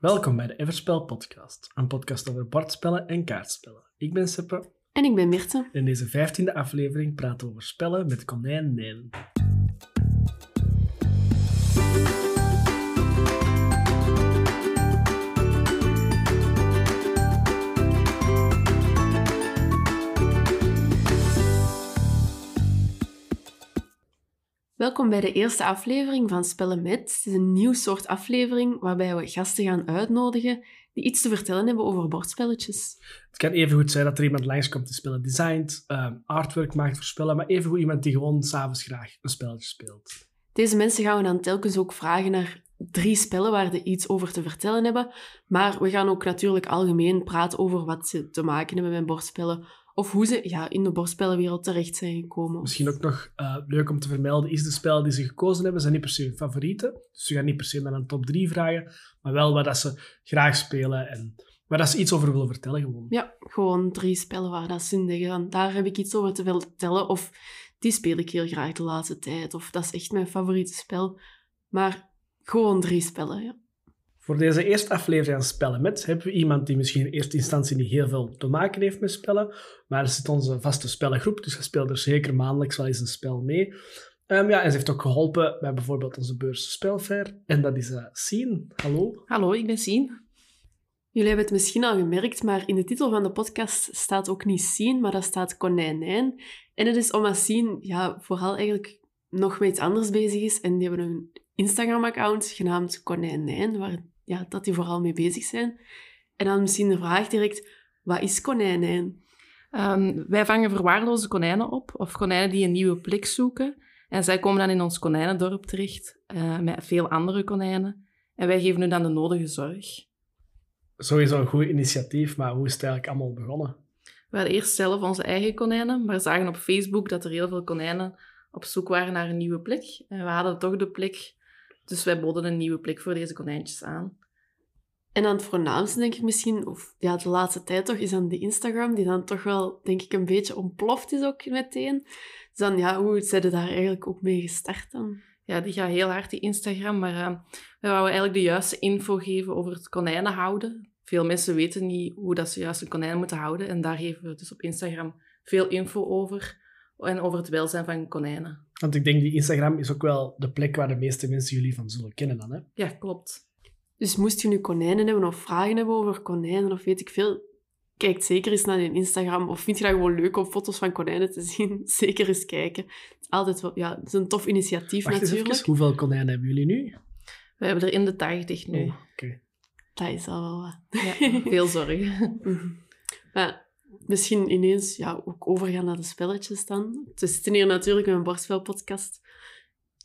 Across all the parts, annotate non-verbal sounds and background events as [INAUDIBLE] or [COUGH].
Welkom bij de Everspel podcast, een podcast over bordspellen en kaartspellen. Ik ben Seppe En ik ben Mirte. in deze vijftiende aflevering praten we over spellen met konijn Nijn. Welkom bij de eerste aflevering van Spellen Met. Het is een nieuw soort aflevering waarbij we gasten gaan uitnodigen die iets te vertellen hebben over bordspelletjes. Het kan even goed zijn dat er iemand langskomt die spellen designt, ehm, artwork maakt voor spellen, maar even goed iemand die gewoon s'avonds graag een spelletje speelt. Deze mensen gaan we dan telkens ook vragen naar drie spellen waar ze iets over te vertellen hebben. Maar we gaan ook natuurlijk algemeen praten over wat ze te maken hebben met bordspellen. Of hoe ze ja, in de bordspellenwereld terecht zijn gekomen. Misschien ook nog eh, leuk om te vermelden, is de spellen die ze gekozen hebben, zijn niet per se hun favorieten. Dus we gaan niet per se naar een top 3 vragen, maar wel wat dat ze graag spelen en waar dat ze iets over willen vertellen gewoon. Ja, gewoon drie spellen waar dat ze in denken daar heb ik iets over te vertellen. Of die speel ik heel graag de laatste tijd. Of dat is echt mijn favoriete spel. Maar gewoon drie spellen, ja. Voor deze eerste aflevering aan Spellen Met hebben we iemand die misschien in eerste instantie niet heel veel te maken heeft met spellen, maar er zit onze vaste spellengroep, dus hij speelt er zeker maandelijks wel eens een spel mee. Ehm, ja, en ze heeft ook geholpen bij bijvoorbeeld onze beurs Spelfair, en dat is uh, Sien. Hallo. Hallo, ik ben Sien. Jullie hebben het misschien al gemerkt, maar in de titel van de podcast staat ook niet Sien, maar dat staat konijnijn. En het is omdat Sien ja, vooral eigenlijk nog met iets anders bezig is. En die hebben een Instagram-account genaamd Konijnijn, waar ja, dat die vooral mee bezig zijn. En dan misschien de vraag direct, wat is konijnijn? Um, wij vangen verwaarloze konijnen op, of konijnen die een nieuwe plek zoeken. En zij komen dan in ons konijnendorp terecht, uh, met veel andere konijnen. En wij geven hun dan de nodige zorg. Sowieso een goed initiatief, maar hoe is het eigenlijk allemaal begonnen? We hadden eerst zelf onze eigen konijnen, maar zagen op Facebook dat er heel veel konijnen op zoek waren naar een nieuwe plek. En we hadden toch de plek, dus wij boden een nieuwe plek voor deze konijntjes aan. En dan het voornaamste, denk ik misschien, of ja, de laatste tijd toch, is dan de Instagram, die dan toch wel, denk ik, een beetje ontploft is ook meteen. Dus dan, ja, hoe zijn er daar eigenlijk ook mee gestart dan? Ja, die gaat heel hard, die Instagram, maar uh, we wouden eigenlijk de juiste info geven over het konijnen houden. Veel mensen weten niet hoe dat ze juist een konijn moeten houden en daar geven we dus op Instagram veel info over en over het welzijn van konijnen. Want ik denk, die Instagram is ook wel de plek waar de meeste mensen jullie van zullen kennen dan, hè? Ja, klopt. Dus moest je nu konijnen hebben of vragen hebben over konijnen of weet ik veel, kijk zeker eens naar je Instagram. Of vind je dat gewoon leuk om foto's van konijnen te [LAUGHS] zien? Zeker eens kijken. Het is altijd wel, ja, het is een tof initiatief Wacht eens natuurlijk. even, hoeveel konijnen hebben jullie nu? We hebben er in de 80 nu. Oh, oké. Dat is al wel wat. Ja, [LAUGHS] veel zorg. Mhm. Maar misschien ineens ja, ook overgaan naar de spelletjes dan. We zitten hier natuurlijk met een borstspelpodcast.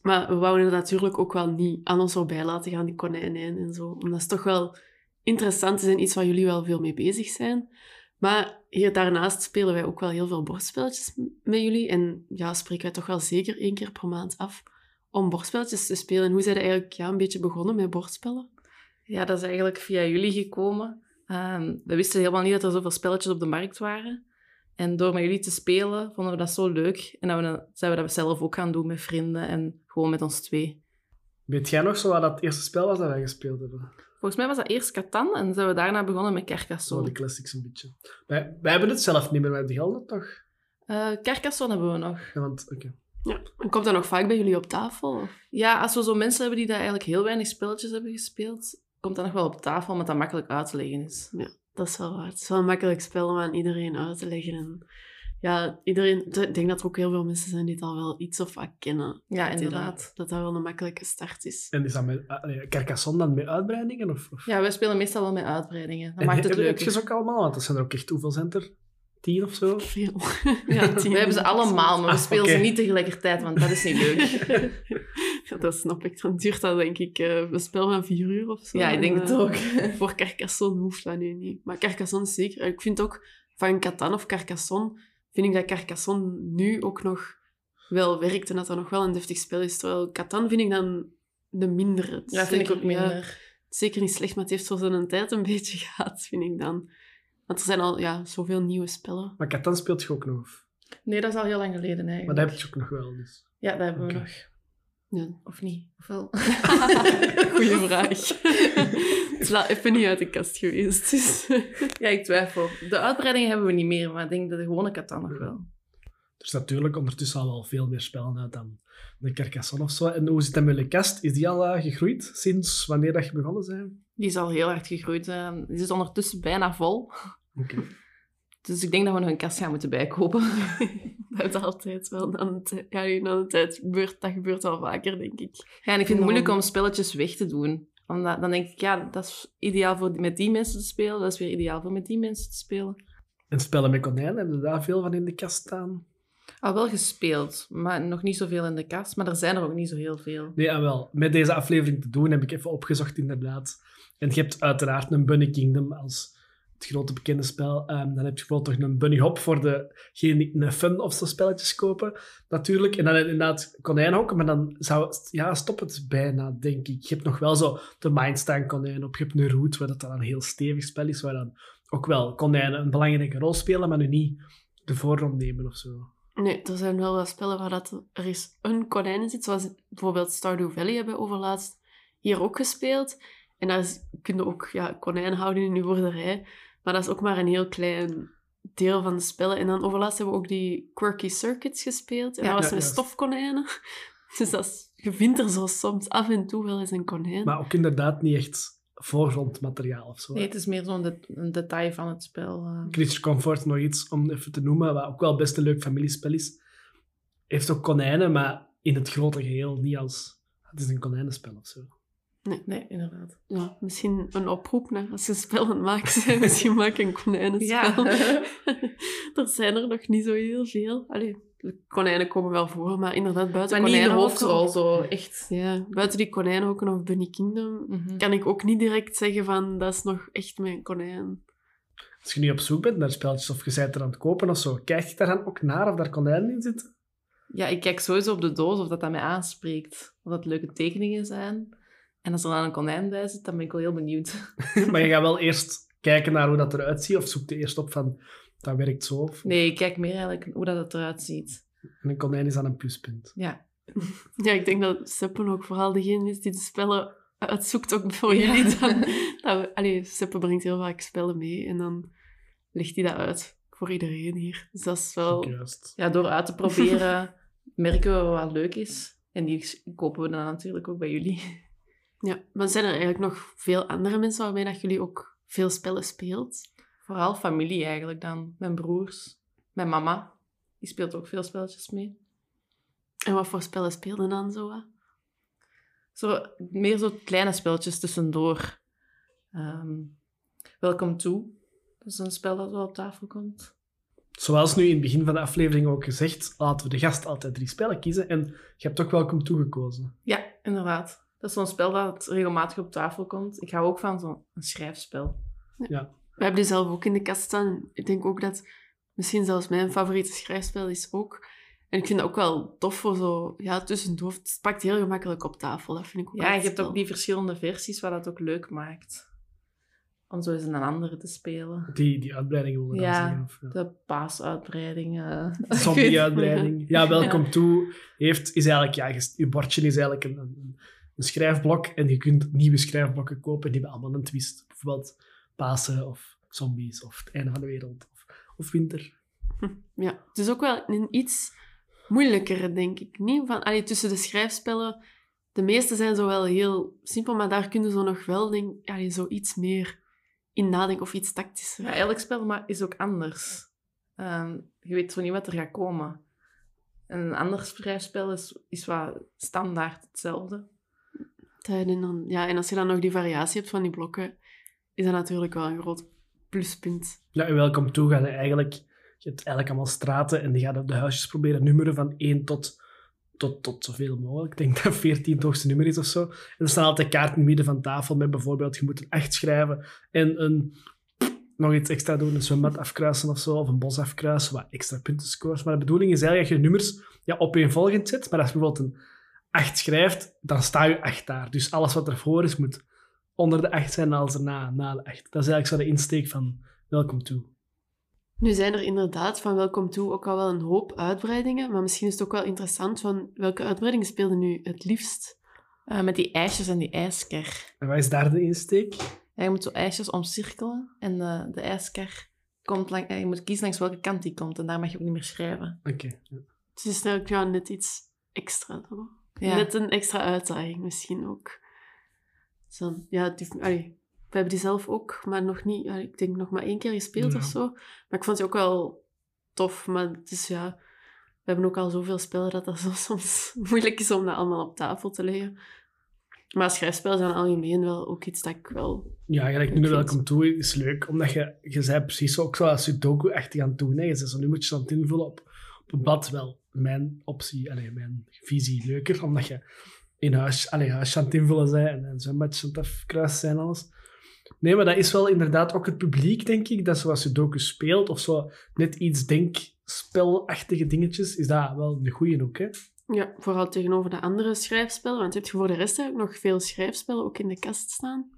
Maar we wouden het natuurlijk ook wel niet aan ons voorbij laten gaan, die konijnen en zo. Omdat het toch wel interessant is en iets waar jullie wel veel mee bezig zijn. Maar hier daarnaast spelen wij ook wel heel veel bordspelletjes met jullie. En ja, spreken wij toch wel zeker één keer per maand af om bordspelletjes te spelen. En hoe zijn eigenlijk ja, een beetje begonnen met bordspellen? Ja, dat is eigenlijk via jullie gekomen. Um, we wisten helemaal niet dat er zoveel spelletjes op de markt waren. En door met jullie te spelen, vonden we dat zo leuk. En dat we, zijn we dat zelf ook gaan doen met vrienden en gewoon met ons twee. Weet jij nog zo wat dat eerste spel was dat wij gespeeld hebben? Volgens mij was dat eerst Catan en zijn we daarna begonnen met Carcassonne. Zo, de classics een beetje. Wij, wij hebben het zelf niet meer, maar die gelden toch? Uh, Carcassonne hebben we nog. Ja, want, oké. Ja, en komt dat nog vaak bij jullie op tafel? Of? Ja, als we zo mensen hebben die daar eigenlijk heel weinig spelletjes hebben gespeeld, komt dat nog wel op tafel, omdat dat makkelijk uit te leggen is. Ja, dat is wel waar. Het is wel een makkelijk spel om aan iedereen uit te leggen. En ja, iedereen, ik denk dat er ook heel veel mensen zijn die het al wel iets of wat kennen. Ja, dat inderdaad. Dat, dat dat wel een makkelijke start is. En is dat met uh, Carcassonne dan met uitbreidingen? Of, of? Ja, wij spelen meestal wel met uitbreidingen. Dat en maakt het heb, leuk. Heb je ze ook allemaal? Want er zijn er ook echt, hoeveel zijn er? Tien of zo? [LAUGHS] Veel. ja, [LAUGHS] tien. We hebben ze allemaal, maar we Ah, spelen ze niet tegelijkertijd, want dat is niet leuk. [LAUGHS] ja, [LAUGHS] dat snap ik. Dan duurt dat denk ik uh, een spel van vier uur of zo. Ja, ik denk En, het eh, ook. [LAUGHS] Voor Carcassonne hoeft dat nu niet. Maar Carcassonne is zeker. Ik vind ook van Catan of Carcassonne, vind ik dat Carcassonne nu ook nog wel werkt en dat dat nog wel een deftig spel is. Terwijl Catan vind ik dan de mindere. Ja, vind ik ook minder. ja, zeker niet slecht, maar het heeft voor zijn tijd een [LAUGHS] beetje gehad, vind ik dan. Want er zijn al ja, zoveel nieuwe spellen. Maar Catan speelt je ook nog? Nee, dat is al heel lang geleden Maar eigenlijk. dat heb je ook nog wel, dus. Ja, dat hebben Oké. we nog. Ja. Of niet? Of wel? [LAUGHS] Goeie vraag. [LAUGHS] la, even niet uit de kast geweest. Dus. Ja, ik twijfel. De uitbreidingen hebben we niet meer, maar ik denk dat de gewone Catan nog wel. Er is natuurlijk ondertussen al wel veel meer spellen uit dan de Carcassonne of zo. En hoe zit het met je kast? Is die al eh, gegroeid sinds wanneer dat je begonnen zijn? Die is al heel hard gegroeid. eh. Die is ondertussen bijna vol. Oké. Dus ik denk dat we nog een kast gaan moeten bijkopen. [LAUGHS] Dat is altijd wel. Dan ja, tijd gebeurt, dat gebeurt wel vaker, denk ik. Ja, en ik vind het moeilijk om spelletjes weg te doen. Omdat, dan denk ik, ja, dat is ideaal voor met die mensen te spelen. Dat is weer ideaal voor met die mensen te spelen. En spellen met konijnen, hebben er daar veel van in de kast staan? Al wel gespeeld, maar nog niet zoveel in de kast. Maar er zijn er ook niet zo heel veel. Nee, en wel. Met deze aflevering te doen heb ik even opgezocht, inderdaad. En je hebt uiteraard een Bunny Kingdom als het grote bekende spel. Ehm, dan heb je bijvoorbeeld nog een Bunny Hop voor degene die een fun of zo spelletjes kopen, natuurlijk. En dan inderdaad konijnenhokken, maar dan zou ja, stop het bijna, denk ik. Je hebt nog wel zo de Mindstein konijn op. Je hebt een Root, waar dat dan een heel stevig spel is, waar dan ook wel konijnen een belangrijke rol spelen, maar nu niet de voorrond nemen of zo. Nee, er zijn wel wat spellen waar dat er is een konijn in zit. Zoals bijvoorbeeld Stardew Valley hebben we overlaatst hier ook gespeeld. En daar is, kun je ook ja, konijn houden in je boerderij. Maar dat is ook maar een heel klein deel van de spellen. En dan overlaatst hebben we ook die Quirky Circuits gespeeld. En Ja, dat was ja, met stofkonijnen. [LAUGHS] Dus dat is, je vindt er zo soms af en toe wel eens een konijn. Maar ook inderdaad niet echt voorgrondmateriaal of zo. Nee, het is meer zo'n de- een detail van het spel. Creature Comfort, nog iets om even te noemen, wat ook wel best een leuk familiespel is. Heeft ook konijnen, maar in het grote geheel niet als... Het is een konijnenspel of zo. Nee, inderdaad. Ja, misschien een oproep naar als je spel aan het maken [LAUGHS] bent. Misschien maak een konijnenspel. Ja. [LAUGHS] er zijn er nog niet zo heel veel. Allee, de konijnen komen wel voor, maar inderdaad buiten maar niet in de konijnenhokken- hoofdrol, zo echt. Ja, buiten die konijnenhokken of Bunny Kingdom Mhm. kan ik ook niet direct zeggen van dat is nog echt mijn konijn. Als je nu op zoek bent naar spelletjes of je bent er aan het kopen of zo, kijk je daar dan ook naar of daar konijnen in zitten? Ja, ik kijk sowieso op de doos of dat, dat mij aanspreekt. Of dat leuke tekeningen zijn. En als er dan een konijn bij zit, dan ben ik wel heel benieuwd. [LAUGHS] maar je gaat wel eerst kijken naar hoe dat eruit ziet of zoek je eerst op van, dat werkt zo. Of, Nee, ik kijk meer eigenlijk hoe dat het eruit ziet. En een konijn is dan een pluspunt. Ja. [LAUGHS] Ja, ik denk dat Seppen ook vooral degene is die de spellen uitzoekt, ook voor Ja. jullie. Dan, [LAUGHS] dat we, allee, Seppen brengt heel vaak spellen mee en dan legt hij dat uit voor iedereen hier. Dus dat is wel... Juist. ja, door uit te proberen merken we wat leuk is. En die kopen we dan natuurlijk ook bij jullie. Ja, maar zijn er eigenlijk nog veel andere mensen waarmee dat jullie ook veel spellen speelt? Vooral familie eigenlijk dan. Mijn broers, mijn mama. Die speelt ook veel spelletjes mee. En wat voor spellen speelden dan zo? Zo, meer zo kleine spelletjes tussendoor. Ehm Welcome to. Dat is een spel dat wel op tafel komt. Zoals nu in het begin van de aflevering ook gezegd, laten we de gast altijd drie spellen kiezen. En je hebt ook welkom toegekozen. Ja, inderdaad. Dat is zo'n spel dat regelmatig op tafel komt. Ik hou ook van zo'n een schrijfspel. Ja. We hebben die zelf ook in de kast staan. Ik denk ook dat misschien zelfs mijn favoriete schrijfspel is ook. En ik vind dat ook wel tof voor zo, ja, tussendoor. Het pakt heel gemakkelijk op tafel. Dat vind ik ook Ja, je hebt ook die verschillende versies wat dat ook leuk maakt. Om zo eens een andere te spelen. Die, die uitbreidingen dan Ja, zeggen. Of, ja. De paasuitbreiding. eh. [LAUGHS] Zombie-uitbreiding. Ja, Welcome To heeft, is eigenlijk, ja, je, je bordje is eigenlijk een, een, een schrijfblok en je kunt nieuwe schrijfblokken kopen die hebben allemaal een twist. Bijvoorbeeld Pasen of zombies of het einde van de wereld of, of winter. Ja, het is ook wel een iets moeilijkere, denk ik. Niet van, allee, tussen de schrijfspellen, de meeste zijn zo wel heel simpel, maar daar kunnen ze nog wel denk, allee, zo iets meer in nadenken of iets tactischer. Ja, elk spel maar is ook anders. Ehm, je weet zo niet wat er gaat komen. En een ander schrijfspel is, is wat standaard hetzelfde. En, dan, ja, en als je dan nog die variatie hebt van die blokken, is dat natuurlijk wel een groot pluspunt. Ja, en Welcome To gaat je eigenlijk, je hebt eigenlijk allemaal straten en die gaat op de huisjes proberen nummeren van 1 tot, tot, tot zoveel mogelijk. Ik denk dat 14 het hoogste nummer is of zo. En er staan altijd kaarten midden van tafel met bijvoorbeeld, je moet een 8 schrijven en een, nog iets extra doen, een zwembad afkruisen of zo, of een bos afkruisen, wat extra punten scores. Maar de bedoeling is eigenlijk dat je nummers ja, opeenvolgend zet, maar als bijvoorbeeld een 8 schrijft, dan sta je 8 daar. Dus alles wat ervoor is, moet onder de 8 zijn als erna, na de 8. Dat is eigenlijk zo de insteek van Welcome To. Nu zijn er inderdaad van Welcome To ook al wel een hoop uitbreidingen, maar misschien is het ook wel interessant van welke uitbreiding speelde nu het liefst? Eh, met die ijsjes en die ijsker. En wat is daar de insteek? Ja, je moet zo ijsjes omcirkelen en de, de ijskar komt lang, ja, je moet kiezen langs welke kant die komt en daar mag je ook niet meer schrijven. Oké. ja. Het is eigenlijk ja, net iets extra. Ja. Net een extra uitdaging misschien ook. Zo, ja, allee, we hebben die zelf ook, maar nog niet, allee, ik denk nog maar één keer gespeeld Ja. of zo. Maar ik vond die ook wel tof. Maar het is ja, we hebben ook al zoveel spellen dat dat zo [LAUGHS] soms moeilijk is om dat allemaal op tafel te leggen. Maar schrijfspellen zijn algemeen wel ook iets dat ik wel... Ja, gelijk nu welkom toe is leuk, omdat je, je zei precies ook zo als Sudoku echt aan het doen. Hè. Je zei zo, nu moet je het invullen op, blad wel. Mijn optie, allee, mijn visie leuker, omdat je in huis, allee, aan het invullen bent en, en zwembadjes aan het afkruisen zijn en alles. Nee, maar dat is wel inderdaad ook het publiek, denk ik, dat zoals Sudoku speelt, of zo net iets denkspelachtige dingetjes, is dat wel een goeie ook, hè. Ja, vooral tegenover de andere schrijfspellen. Want heb je voor de rest eigenlijk nog veel schrijfspellen ook in de kast staan?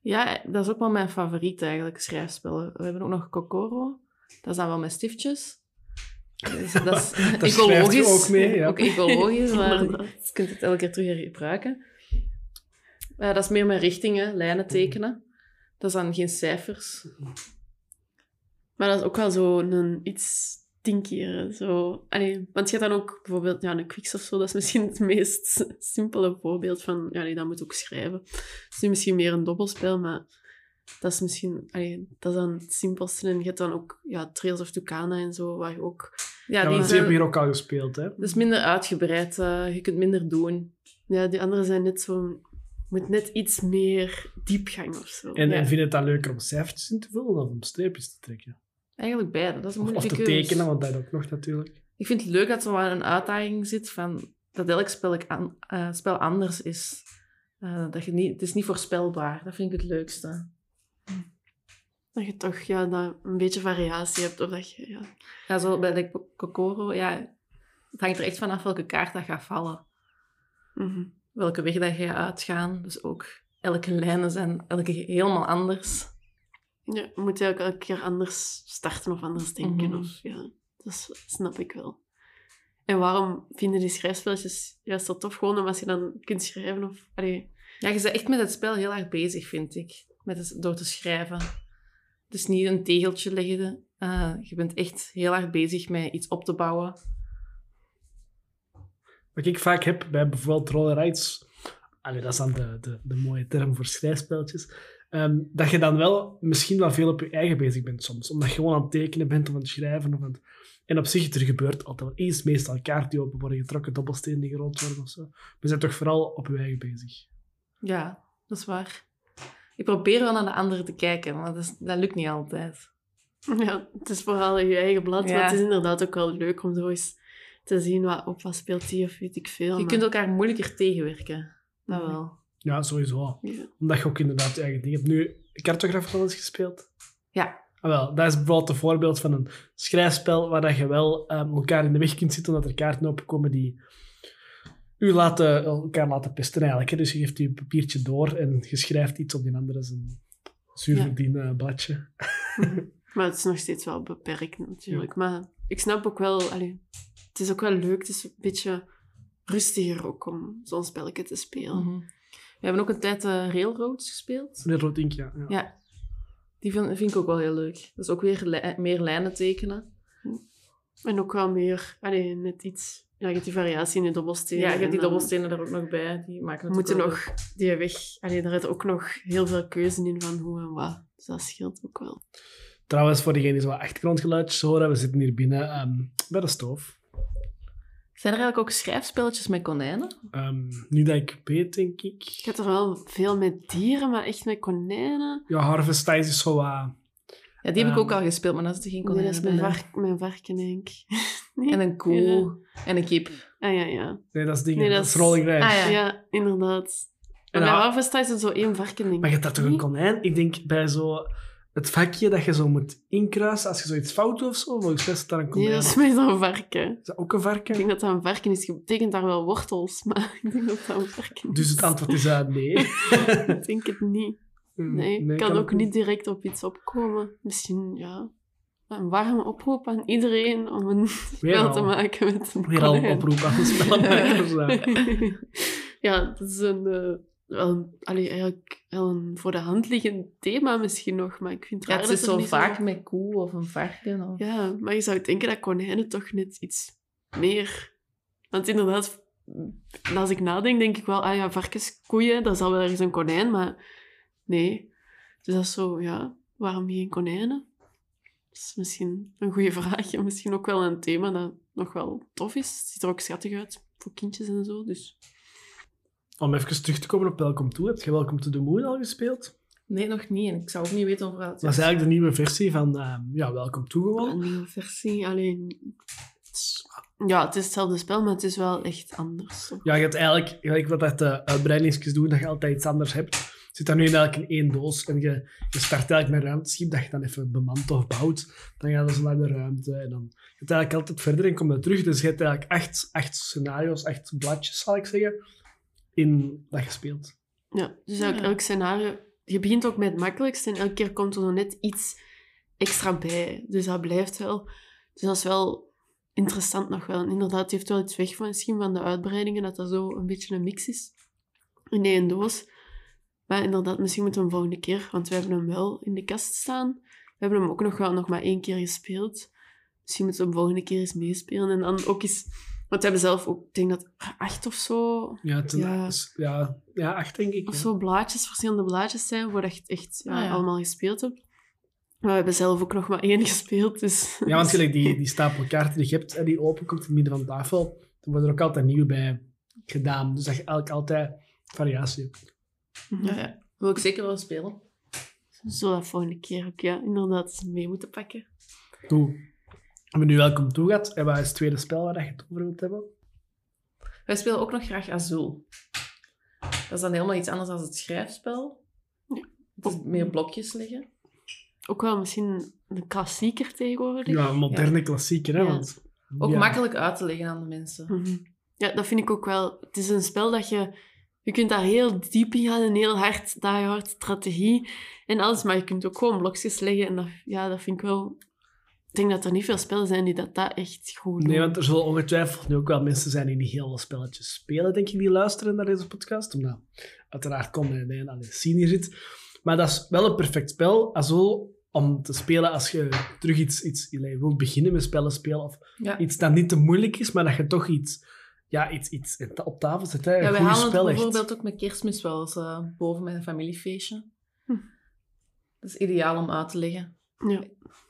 Ja, dat is ook wel mijn favoriet eigenlijk, schrijfspellen. We hebben ook nog Kokoro. Dat is dan wel met stiftjes. Dus dat is [LAUGHS] je ecologisch. ook mee, ja. Ook ecologisch, [LAUGHS] maar je kunt het elke keer terug hergebruiken. Eh, dat is meer met richtingen, lijnen tekenen. Dat dan geen cijfers. Maar dat is ook wel zo een iets stinkier. Zo. Allee, want je hebt dan ook bijvoorbeeld ja, een Quicks of zo. Dat is misschien het meest [LAUGHS] simpele voorbeeld van... Ja, nee, dat moet ook schrijven. Het is nu misschien meer een dobbelspel, maar dat is misschien... Allee, dat is dan het simpelste. En je hebt dan ook ja, Trails of Tucana en zo, waar je ook... Ja, Ja, die hebben zijn, we hier ook al gespeeld, hè. dat is minder uitgebreid. eh, je kunt minder doen. Ja, die andere zijn net zo... Moet net iets meer diepgang of zo. En, Ja. en vind je het dan leuker om cijfertjes in te vullen of om streepjes te trekken? Eigenlijk beide. Dat is een Of, te keus. tekenen, want dat ook nog natuurlijk. Ik vind het leuk dat er wel een uitdaging zit van dat elk spel, an- eh, spel anders is. Eh, dat je niet, het is niet voorspelbaar. Dat vind ik het leukste. Dat je toch ja, dat een beetje variatie hebt. Of dat je... Ja, Ja, zo bij de Kokoro, ja, het hangt er echt vanaf welke kaart dat gaat vallen. mhm. Welke weg dat je gaat uitgaan. Dus ook elke lijnen zijn elke helemaal anders. Ja, je moet eigenlijk elke keer anders starten of anders denken. Mhm. Of, ja, dat snap ik wel. En waarom vinden die schrijfspelletjes juist zo tof? Gewoon omdat je dan kunt schrijven of... Allee, Ja, je bent echt met het spel heel erg bezig, vind ik. Met het, door te schrijven. Dus niet een tegeltje leggen. Eh, je bent echt heel erg bezig met iets op te bouwen. Wat ik vaak heb bij bijvoorbeeld roller rides, allee, dat is dan de, de, de mooie term voor schrijfspelletjes, ehm, dat je dan wel misschien wel veel op je eigen bezig bent soms. Omdat je gewoon aan het tekenen bent of aan het schrijven. Of aan het- En op zich, er gebeurt altijd wel eens, meestal kaart die open worden getrokken, dobbelstenen die gerold worden of zo. We zijn toch vooral op je eigen bezig. Ja, dat is waar. Ik probeer wel naar de anderen te kijken, maar dat, is- dat lukt niet altijd. ja, het is vooral je eigen blad. Ja. Maar het is inderdaad ook wel leuk om zo eens te zien wat, op wat speelt die of weet ik veel. Je maar- kunt elkaar moeilijker tegenwerken. Dat wel. Ja, sowieso. Ja. Omdat je ook inderdaad je eigen ding hebt. Nu, cartograf al eens gespeeld? Ja. Ah, wel, dat is bijvoorbeeld een voorbeeld van een schrijfspel waar dat je wel ehm, elkaar in de weg kunt zitten, omdat er kaarten opkomen die u laten, elkaar laten pesten eigenlijk. Hè. Dus je geeft je papiertje door en je schrijft iets op die andere zijn zuurverdiende eh, bladje. [LAUGHS] Maar het is nog steeds wel beperkt natuurlijk. Maar ik snap ook wel... Het is ook wel leuk. Het is een beetje rustiger ook om zo'n spelletje te spelen. Mhm. We hebben ook een tijd eh, Railroads gespeeld. Rood ink, ja. ja. Ja. Die vind, vind ik ook wel heel leuk. Dat is ook weer li- meer lijnen tekenen. En ook wel meer... Allee, net iets... Ja, je hebt die variatie in de dobbelstenen. Ja, je hebt die dan dobbelstenen er ook nog bij. Die maken We het moeten nog die weg... Allee, daar zit ook nog heel veel keuze in van hoe en wat. Dus dat scheelt ook wel. Trouwens, voor degenen die zo wat achtergrondgeluidjes horen, we zitten hier binnen ehm, bij de stoof. Zijn er eigenlijk ook schrijfspelletjes met konijnen? Ehm, niet dat ik weet, denk ik. Ik heb er wel veel met dieren, maar echt met konijnen... Ja, Harvest is zo wat... Ja, die heb ik ook Ehm, al gespeeld, maar daar zitten geen Nee, dat konijnen is mijn, vark, mijn varken, denk ik. Nee? En een koe. En een kip. Ah, ja, ja. Nee, dat is dingen. Nee, dat dat is Rolling Rijs. Ah, ja. Ja, inderdaad. En bij Harvest is zo één varken, denk ik. Maar je hebt daar toch een konijn? Ik denk bij zo het vakje dat je zo moet inkruisen als je zoiets fout doet of zo. Volgens mij is daar een konijn. Nee, dat is meestal een varken. Is dat ook een varken? Ik denk dat dat een varken is. Je betekent daar wel wortels, [LAUGHS] maar ik denk dat dat een varken is. Dus het antwoord is uh, nee. [LAUGHS] Ik denk het niet. Nee, ik kan ook niet direct op iets opkomen. Misschien, ja... Een warme oproep aan iedereen om een spel al. te maken met een Weer al een oproep aan de spelmakers. ja. [LAUGHS] ja, dat is een, eh, wel, een- allee, eigenlijk wel een voor de hand liggend thema misschien nog, maar ik vind het Ja, raar het is dat zo niet vaak met koe of een varken. Of... Ja, maar je zou denken dat konijnen toch net iets meer... Want inderdaad, als ik nadenk, denk ik wel, ah ja, varkens, koeien, dat zal wel ergens een konijn, maar nee. Dus dat is zo, ja, waarom geen konijnen? Dat is misschien een goede vraag. En [LAUGHS] misschien ook wel een thema dat nog wel tof is. Het ziet er ook schattig uit voor kindjes en zo, dus... Om even terug te komen op Welcome To. Heb je Welcome To The Moon al gespeeld? Nee, nog niet. En ik zou ook niet weten of dat... Dat is eigenlijk de nieuwe versie van ehm, ja, Welcome To gewoon. Een nieuwe versie, alleen... het is- Ja, het is hetzelfde spel, maar het is wel echt anders. toch? Ja, je hebt eigenlijk, gelijk wat dat de uitbreidingsjes doen, dat je altijd iets anders hebt. Zit dat nu eigenlijk in één doos en je, je start eigenlijk met een ruimteschip dat je dan even bemant of bouwt. Dan gaat ze naar de ruimte en dan je gaat eigenlijk altijd verder en kom je terug. Dus je hebt eigenlijk acht, acht scenario's, acht bladjes, zal ik zeggen, in dat je speelt. Ja, dus eigenlijk Ja. elk scenario... Je begint ook met het makkelijkste en elke keer komt er nog net iets extra bij. Dus dat blijft wel... Dus dat is wel interessant nog wel. En inderdaad, het heeft wel iets weg van misschien van de uitbreidingen, dat dat zo een beetje een mix is. In één doos. Maar inderdaad, misschien moeten we hem volgende keer, want we hebben hem wel in de kast staan. We hebben hem ook nog wel nog maar één keer gespeeld. Misschien moeten we hem volgende keer eens meespelen. En dan ook eens... Want we hebben zelf ook, ik denk dat acht of zo Ja, Ja. ja, ja, acht denk ik. of ja. zo blaadjes, verschillende blaadjes zijn, waar je het echt ja, Ah, ja. allemaal gespeeld hebt. Maar we hebben zelf ook nog maar één [LAUGHS] gespeeld, dus... Ja, want gelijk die, die stapel kaarten die je hebt en die open komt in het midden van de tafel, dan worden er ook altijd nieuwe bij gedaan. Dus dat je eigenlijk altijd variatie hebt. Mhm. Ja, ja. Wil ik zeker wel spelen. Zo dat volgende keer ook, ja, inderdaad, mee moeten pakken. Goed. We hebben nu welkom toe gehad. En wat is het tweede spel waar je het over wilt hebben? Wij spelen ook nog graag Azul. Dat is dan helemaal iets anders dan het schrijfspel. Ja. Het is meer blokjes liggen. Ook wel misschien een klassieker tegenwoordig. Ja, een moderne klassieker, hè? Ja. Want, Ook ja. makkelijk uit te leggen aan de mensen. Mhm. Ja, dat vind ik ook wel. Het is een spel dat je... Je kunt daar heel diep in gaan en heel hard, die hard strategie en alles. Maar je kunt ook gewoon blokjes leggen. En dat, ja, dat vind ik wel... Ik denk dat er niet veel spellen zijn die dat, dat echt goed doen. Nee, want er zullen ongetwijfeld nu ook wel mensen zijn die niet heel veel spelletjes spelen, denk ik, die luisteren naar deze podcast. Omdat uiteraard Con en aan de scene hier zit. Maar dat is wel een perfect spel. Azul, om te spelen als je terug iets, iets wilt beginnen met spellen spelen. Of Ja. iets dat niet te moeilijk is, maar dat je toch iets, ja, iets, iets op tafel zet. Hè. Een Ja, wij goed halen spel, het echt. bijvoorbeeld ook met kerstmis wel eens eh, boven met een familiefeestje. Hm. Dat is ideaal om uit te leggen. Ja.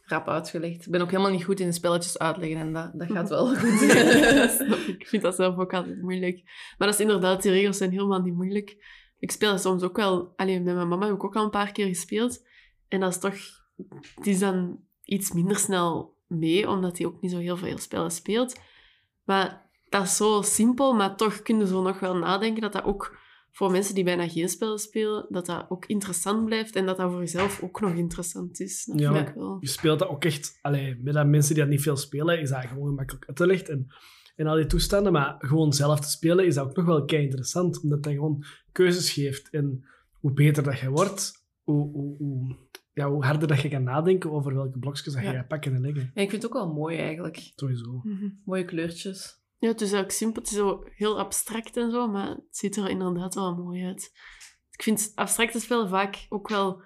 Rap uitgelegd. Ik ben ook helemaal niet goed in spelletjes uitleggen en dat, dat gaat wel [LAUGHS] goed. [LAUGHS] Ik. vind dat zelf ook altijd moeilijk. Maar dat is inderdaad, die regels zijn helemaal niet moeilijk. Ik speel dat soms ook wel... Alleen met mijn mama heb ik ook al een paar keer gespeeld. En dat is toch... Het is dan iets minder snel mee, omdat hij ook niet zo heel veel spellen speelt. Maar dat is zo simpel, maar toch kunnen ze nog wel nadenken dat dat ook voor mensen die bijna geen spellen spelen, dat dat ook interessant blijft en dat dat voor jezelf ook nog interessant is. Dat Ja. vind ik wel. Je speelt dat ook echt... Allee, met dat mensen die dat niet veel spelen, is dat gewoon gemakkelijk uit te leggen. En, en al die toestanden. Maar gewoon zelf te spelen is dat ook nog wel kei interessant. Omdat dat gewoon keuzes geeft. En hoe beter dat je wordt, hoe, hoe, hoe, ja, hoe harder dat je kan nadenken over welke blokjes dat je Ja. gaat pakken en leggen. En ik vind het ook wel mooi eigenlijk. Sowieso. Mhm. Mooie kleurtjes. Ja, het is ook simpel. Het is zo heel abstract en zo, maar het ziet er inderdaad wel mooi uit. Ik vind abstracte spellen vaak ook wel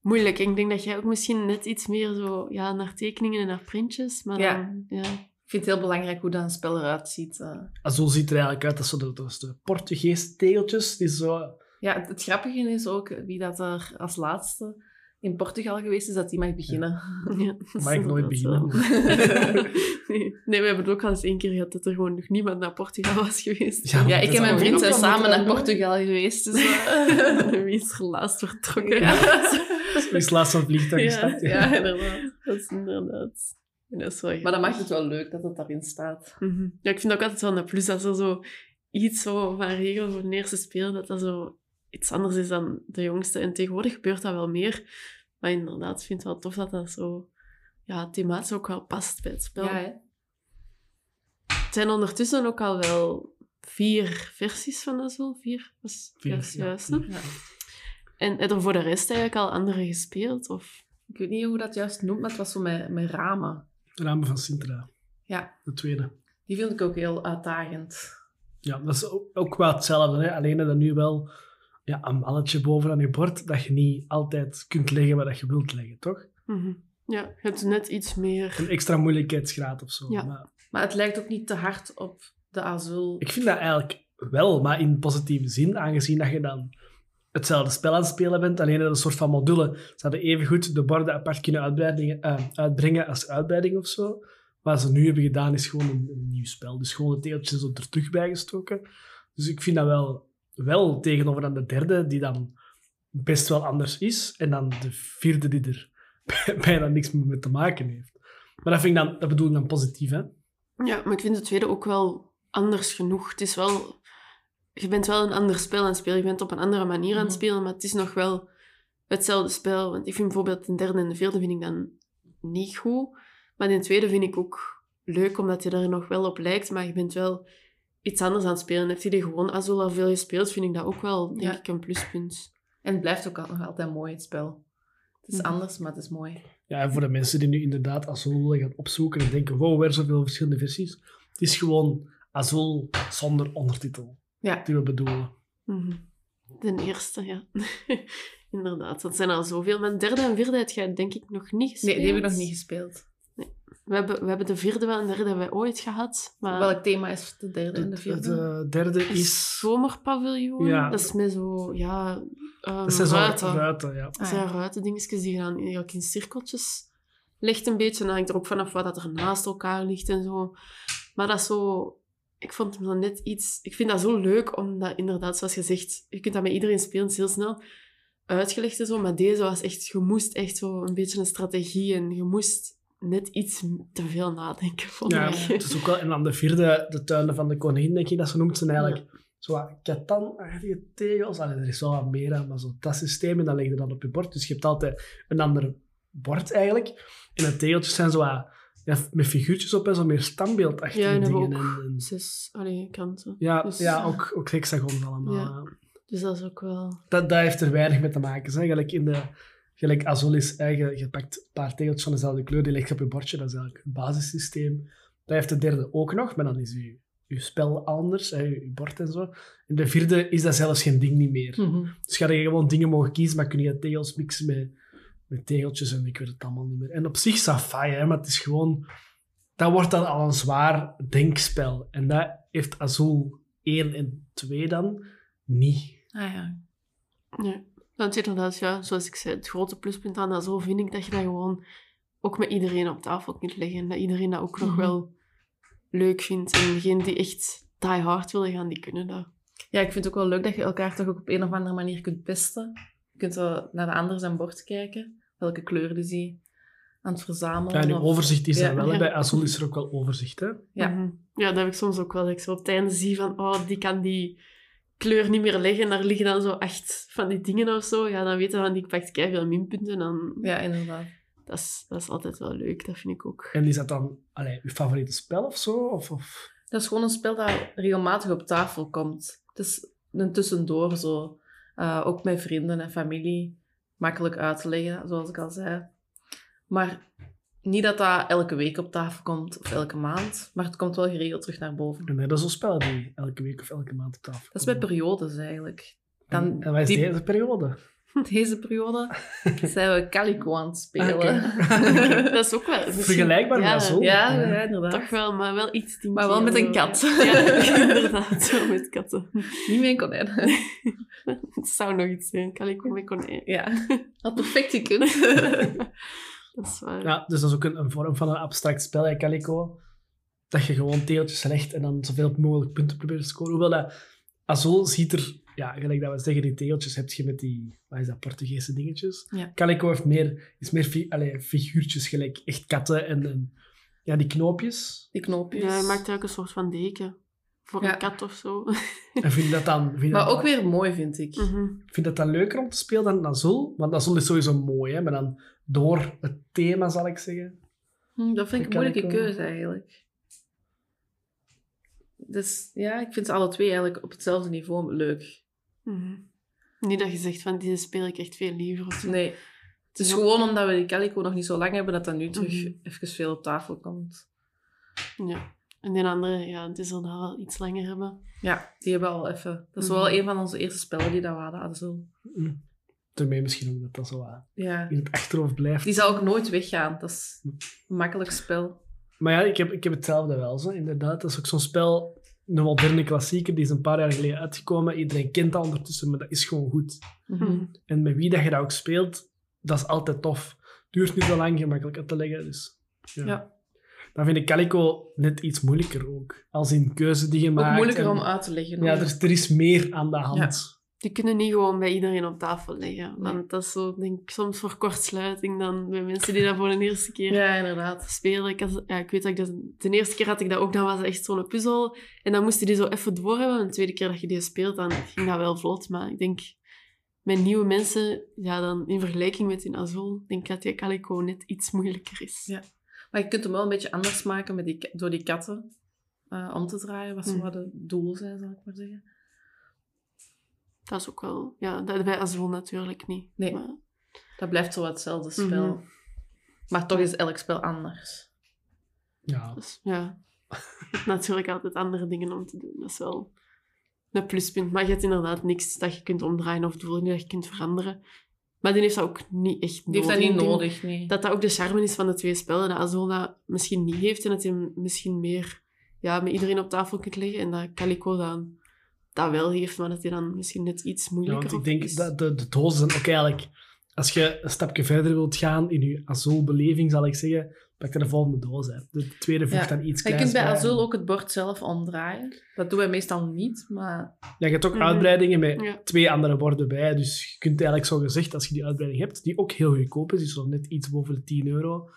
moeilijk. Ik denk dat jij ook misschien net iets meer zo ja, naar tekeningen en naar printjes, maar Ja. dan... Ja. Ik vind het heel belangrijk hoe dat een spel eruit ziet. eh. Azul ziet er eigenlijk uit als zo de, dat de Portugees tegeltjes. Die zo... Ja, het, het grappige is ook wie dat er als laatste in Portugal geweest is, dat die mag beginnen. [LAUGHS] Ja, Mag ik nooit beginnen. [LAUGHS] nee. nee, we hebben het ook al eens één keer gehad dat er gewoon nog niemand naar Portugal was geweest. Ja, ik en mijn vriend zijn samen naar. Portugal geweest. Dus, eh, [LAUGHS] Wie is er laatst vertrokken? Wie is laatst van het vliegtuig Ja, gestapt? ja, inderdaad. Dat is inderdaad... Dat is wel Maar dan maakt het wel leuk dat het daarin staat. Mhm. Ja, ik vind ook altijd wel een plus dat er zo iets zo van regel voor de eerste speel, dat dat zo iets anders is dan de jongste. En tegenwoordig gebeurt dat wel meer. Maar inderdaad, ik vind het wel tof dat dat zo ja, thematisch ook wel past bij het spel. Ja, hè? Het zijn ondertussen ook al wel vier versies van Azul. Vier was Vier, juist, ja. juist, hè? Ja. En heb er voor de rest eigenlijk al andere gespeeld? Of... Ik weet niet hoe dat juist noemt, maar het was zo met, met ramen. De ramen van Sintra, Ja, de tweede. die vind ik ook heel uitdagend. Ja, dat is ook, ook wel hetzelfde. Hè? Alleen dat nu wel ja, een balletje bovenaan je bord dat je niet altijd kunt leggen waar dat je wilt leggen, toch? Mhm. Ja, je hebt net iets meer... Een extra moeilijkheidsgraad of zo. Ja. Maar Maar het lijkt ook niet te hard op de azul. ik vind dat eigenlijk wel, maar in positieve zin, aangezien dat je dan hetzelfde spel aan het spelen bent, alleen in een soort van module. Ze hadden evengoed de borden apart kunnen uitbreidingen, eh, uitbrengen als uitbreiding of zo. Wat ze nu hebben gedaan is gewoon een, een nieuw spel. Dus gewoon de tegeltjes er terug bijgestoken. Dus ik vind dat wel, wel tegenover aan de derde, die dan best wel anders is. En dan de vierde die er [LAUGHS] bijna niks meer mee te maken heeft. Maar dat, vind ik dan, dat bedoel ik dan positief, hè? Ja, maar ik vind de tweede ook wel anders genoeg. Het is wel... Je bent wel een ander spel aan het spelen. Je bent op een andere manier aan het Mhm. spelen, maar het is nog wel hetzelfde spel. Want ik vind bijvoorbeeld de derde en de vierde vind ik dan niet goed. Maar de tweede vind ik ook leuk, omdat je er nog wel op lijkt. Maar je bent wel iets anders aan het spelen. Heeft hij die gewoon Azul al veel gespeeld, vind ik dat ook wel, denk Ja. ik, een pluspunt. En het blijft ook nog altijd mooi, het spel. Het is Mhm. anders, maar het is mooi. Ja, en voor de mensen die nu inderdaad Azul willen gaan opzoeken en denken, wow, er zoveel verschillende versies. Het is gewoon Azul zonder ondertitel, Ja. die we bedoelen. Mhm. De eerste, ja. [LAUGHS] Inderdaad, dat zijn er al zoveel. De derde en vierde heb jij denk ik nog niet gespeeld. Nee, die heb ik nog niet gespeeld. We hebben, we hebben de vierde wel en de derde hebben wij ooit gehad. Maar Welk thema is de derde en de vierde? eh, derde het is... zomerpaviljoen. Ja. Dat is met zo, ja, um, Dat zijn zo ruiten. ruiten, ja. Dat zijn ruiten dingetjes die je dan eigenlijk in cirkeltjes legt een beetje. En dan hangt er ook vanaf wat dat er naast elkaar ligt en zo. Maar dat is zo... Ik vond hem dan net iets... Ik vind dat zo leuk, omdat inderdaad, zoals je zegt, je kunt dat met iedereen spelen, het is heel snel uitgelegd en zo. Maar deze was echt... Je moest echt zo een beetje een strategie en je moest net iets te veel nadenken, vond ja. ik. Het is ook wel... En dan de vierde, de tuinen van de koningin, denk je dat ze noemt, zijn eigenlijk zo wat Catan-achtige tegels. Allee, er is wel wat meer aan, maar zo dat systeem, en dat leg je dan op je bord. Dus je hebt altijd een ander bord eigenlijk. En de tegeltjes zijn zo wat, ja, met figuurtjes op en zo meer standbeeldachtige Ja, en dingen. ook En, en- zes allee, kanten. ja, Dus, ja eh, ook, ook hexagons allemaal. Ja. ja. Dus dat is ook wel... dat, dat heeft er weinig mee te maken. Zeg. Gelijk, in de, gelijk Azul is eigen, je pakt een paar tegeltjes van dezelfde kleur, die legt je op je bordje. Dat is eigenlijk het basissysteem. Dat heeft de derde ook nog, maar dan is je, je spel anders, hè, je, je bord en zo. In de vierde is dat zelfs geen ding niet meer. Mhm. Dus ga je gewoon dingen mogen kiezen, maar kun je tegels mixen met, met tegeltjes en ik weet het allemaal niet meer. En op zich safai, hè, maar het is gewoon... Dat wordt dan al een zwaar denkspel. En dat heeft Azul 1 en 2 dan niet. Ah ja. Ja, want inderdaad, ja, zoals ik zei, het grote pluspunt aan dat zo vind ik dat je dat gewoon ook met iedereen op tafel kunt leggen. En dat iedereen dat ook nog Mhm. wel leuk vindt. En degenen die echt die hard willen gaan, die kunnen dat. ja, ik vind het ook wel leuk dat je elkaar toch ook op een of andere manier kunt pesten. Je kunt zo naar de ander zijn bord kijken, welke kleuren die hij aan het verzamelen. Ja, nu of- overzicht is Ja. er wel. Ja. Bij Azul is er ook wel overzicht. Hè? Ja. Mhm. ja, dat heb ik soms ook wel. Dat ik zo op het einde zie van, oh, die kan die kleur niet meer leggen. Daar liggen dan zo acht van die dingen of zo. Ja, dan weten we van, die pakt veel minpunten. En dan, Ja, inderdaad. dat, is, dat is altijd wel leuk, dat vind ik ook. En is dat dan allee, je favoriete spel of zo? Of, of... Dat is gewoon een spel dat regelmatig op tafel komt. Het is een tussendoor zo. Eh, ook met vrienden en familie. Makkelijk uit te leggen, zoals ik al zei. Maar niet dat dat elke week op tafel komt of elke maand. Maar het komt wel geregeld terug naar boven. En nee, dat is zo'n spel die elke week of elke maand op tafel Dat is bij komen. periodes eigenlijk. Dan En wat is die- deze periode? [LAUGHS] Deze periode [LAUGHS] zijn we Calico aan het spelen. Oké. [LAUGHS] dat is ook wel... misschien- Vergelijkbaar met ja, Azul. Ja, Ja. ja, inderdaad. Toch wel, maar wel iets dingetjes. Maar wel met een kat. Ja, inderdaad, zo met katten. Niet meer een konijn. Het zou nog iets zijn, calico met konijn. Ja, had perfect gekund. Dat is waar. Ja, dus dat is ook een, een vorm van een abstract spel, hè, Calico. Dat je gewoon teeltjes legt en dan zoveel mogelijk punten probeert te scoren. Hoewel dat Azul ziet er, ja, gelijk dat we zeggen, die teeltjes heb je met die, wat is dat, Portugese dingetjes. Ja. Calico heeft meer, is meer fi, allee, figuurtjes, gelijk echt katten en, en ja, die knoopjes. Die knoopjes. Ja, hij maakt eigenlijk een soort van deken. Voor Ja. een kat of zo. En vind je dat dan, vind Maar dat ook weer mooi, vind ik. Mhm. vind je dat dan leuker om te spelen dan Azul? Want Azul is sowieso mooi, hè, maar dan door het thema, zal ik zeggen. Hm, Dat vind ik een moeilijke ik wel. keuze eigenlijk. Dus ja, ik vind ze alle twee eigenlijk op hetzelfde niveau leuk. Mhm. Niet dat je zegt van, deze speel ik echt veel liever. Of zo. Nee, het is Ja. gewoon omdat we die Calico nog niet zo lang hebben, dat dat nu terug Mhm. even veel op tafel komt. Ja. En die andere, ja, die zullen dat wel iets langer hebben. Ja, die hebben al even... Dat is wel Mhm. een van onze eerste spellen die dat we hadden. Azul. Mm. Daarmee misschien omdat dat zo wat Ja. in het achterhoofd blijft. Die zal ook nooit weggaan. Dat is een makkelijk spel. Maar ja, ik heb, ik heb hetzelfde wel, zo, inderdaad. Dat is ook zo'n spel, een moderne klassieker, die is een paar jaar geleden uitgekomen. Iedereen kent dat ondertussen, maar dat is gewoon goed. Mhm. En met wie dat je dat ook speelt, dat is altijd tof. Duurt niet zo lang, gemakkelijk uit te leggen. Dus, ja. Ja. Dan vind ik Calico net iets moeilijker ook. Als in keuze die je Ook maakt. moeilijker en- om uit te leggen. Ja, er, is- er is meer aan de hand. Die kunnen niet gewoon bij iedereen op tafel leggen. Nee. Want dat is zo, denk ik, soms voor kortsluiting dan bij mensen die dat voor de eerste keer Ja, inderdaad. spelen. Ik, had- ja, ik weet dat ik dat... De eerste keer had ik dat ook, dan was het echt zo'n puzzel. En dan moest je die zo even door hebben. En de tweede keer dat je die speelt, dan ging dat wel vlot. Maar ik denk, met nieuwe mensen, ja, dan in vergelijking met in Azul, denk ik dat die Calico net iets moeilijker is. Ja. Maar je kunt hem wel een beetje anders maken met die, door die katten eh, om te draaien, wat zo Mhm. wat de doel zijn, zal ik maar zeggen. Dat is ook wel... Ja, dat bij Azul natuurlijk niet. Nee. Maar, Dat blijft zo wat hetzelfde spel. Mhm. Maar toch is elk spel anders. Ja. dus, ja. [LAUGHS] Natuurlijk altijd andere dingen om te doen. Dat is wel een pluspunt. Maar je hebt inderdaad niks dat je kunt omdraaien of doelen dat je kunt veranderen. Maar die heeft dat ook niet echt Die heeft dat nodig. niet nodig, nee. Dat dat ook de charme is van de twee spellen. Dat Azul dat misschien niet heeft en dat je hem misschien meer ja, met iedereen op tafel kunt leggen. En dat Calico dan dat wel heeft, maar dat hij dan misschien net iets Ja, moeilijker want ik denk is. dat de, de dozen zijn ook eigenlijk... Als je een stapje verder wilt gaan in je Azul-beleving, zal ik zeggen, pak er de volgende doos uit. De tweede voegt Ja. dan iets Je kleins kunt bij. Azul ook het bord zelf omdraaien. Dat doen wij meestal niet, maar Ja, je hebt ook Mhm. uitbreidingen met Ja. twee andere borden bij. Dus je kunt eigenlijk zo gezegd, als je die uitbreiding hebt, die ook heel goedkoop is, dus zo net iets boven de 10 euro,